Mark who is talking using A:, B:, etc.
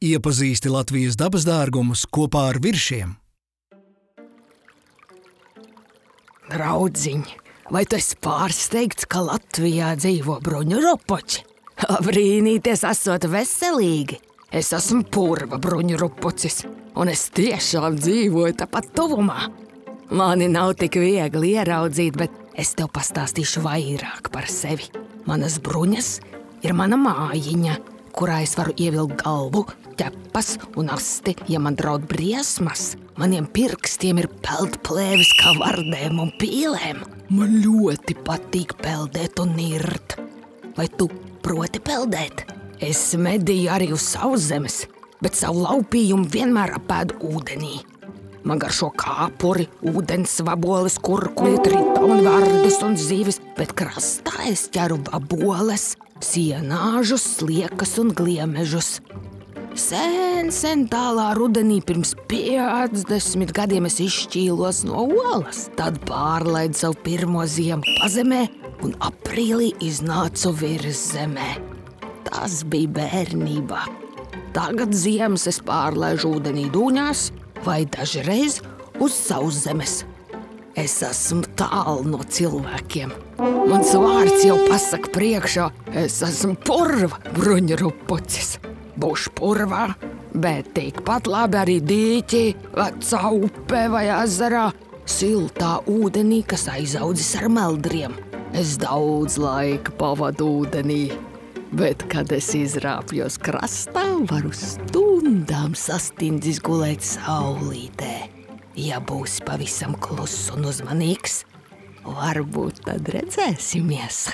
A: Iepazīsti Latvijas dabas dārgumus kopā ar viršiem.
B: Draudziņ, vai tu esi pārsteigts, ka Latvijā dzīvo bruņu rupuči? Brīnīties, esot veselīgi! Es esmu purva bruņu rupucis, un es tiešām dzīvoju tāpat tuvumā. Mani nav tik viegli ieraudzīt, bet es tev pastāstīšu vairāk par sevi. Manas bruņas ir mana mājiņa, kurā es varu ievilkt galvu, ķepas un asti, ja man draud briesmas. Maniem pirkstiem ir peldplēvis kā vardēm un pīlēm. Man ļoti patīk peldēt un nirt. Vai tu proti peldēt? Es medīju arī uz sauszemes, bet savu laupījumu vienmēr apēdu ūdenī. Man garšo kāpuri, ūdens vaboles, kurkuļi, tritauni, vārdas un zīves, bet krastā es ķeru vaboles, sienāžus, sliekas un gliemežus. Sen, sen tālā rudenī, pirms 50 gadiem, es izšķīlos no olas. Tad pārlaidu savu pirmo ziemu pazemē un aprīlī iznācu virs zemē. Tas bija bērnībā. Tagad ziemas es pārlaižu ūdenī dūņās vai dažreiz uz sauszemes. Es esmu tālu no cilvēkiem. Mans vārds jau pasaka priekšā, es esmu purva bruņurupucis. Būšu purvā, bet tikpat labi arī dīķī, vecā upē vai ezerā, siltā ūdenī, kas aizaudzis ar meldriem. Es daudz laika pavadu ūdenī, bet, kad es izrāpjos krastā, varu stundām sastindzis gulēt saulītē. Ja būsi pavisam kluss un uzmanīgs, varbūt tad redzēsimies.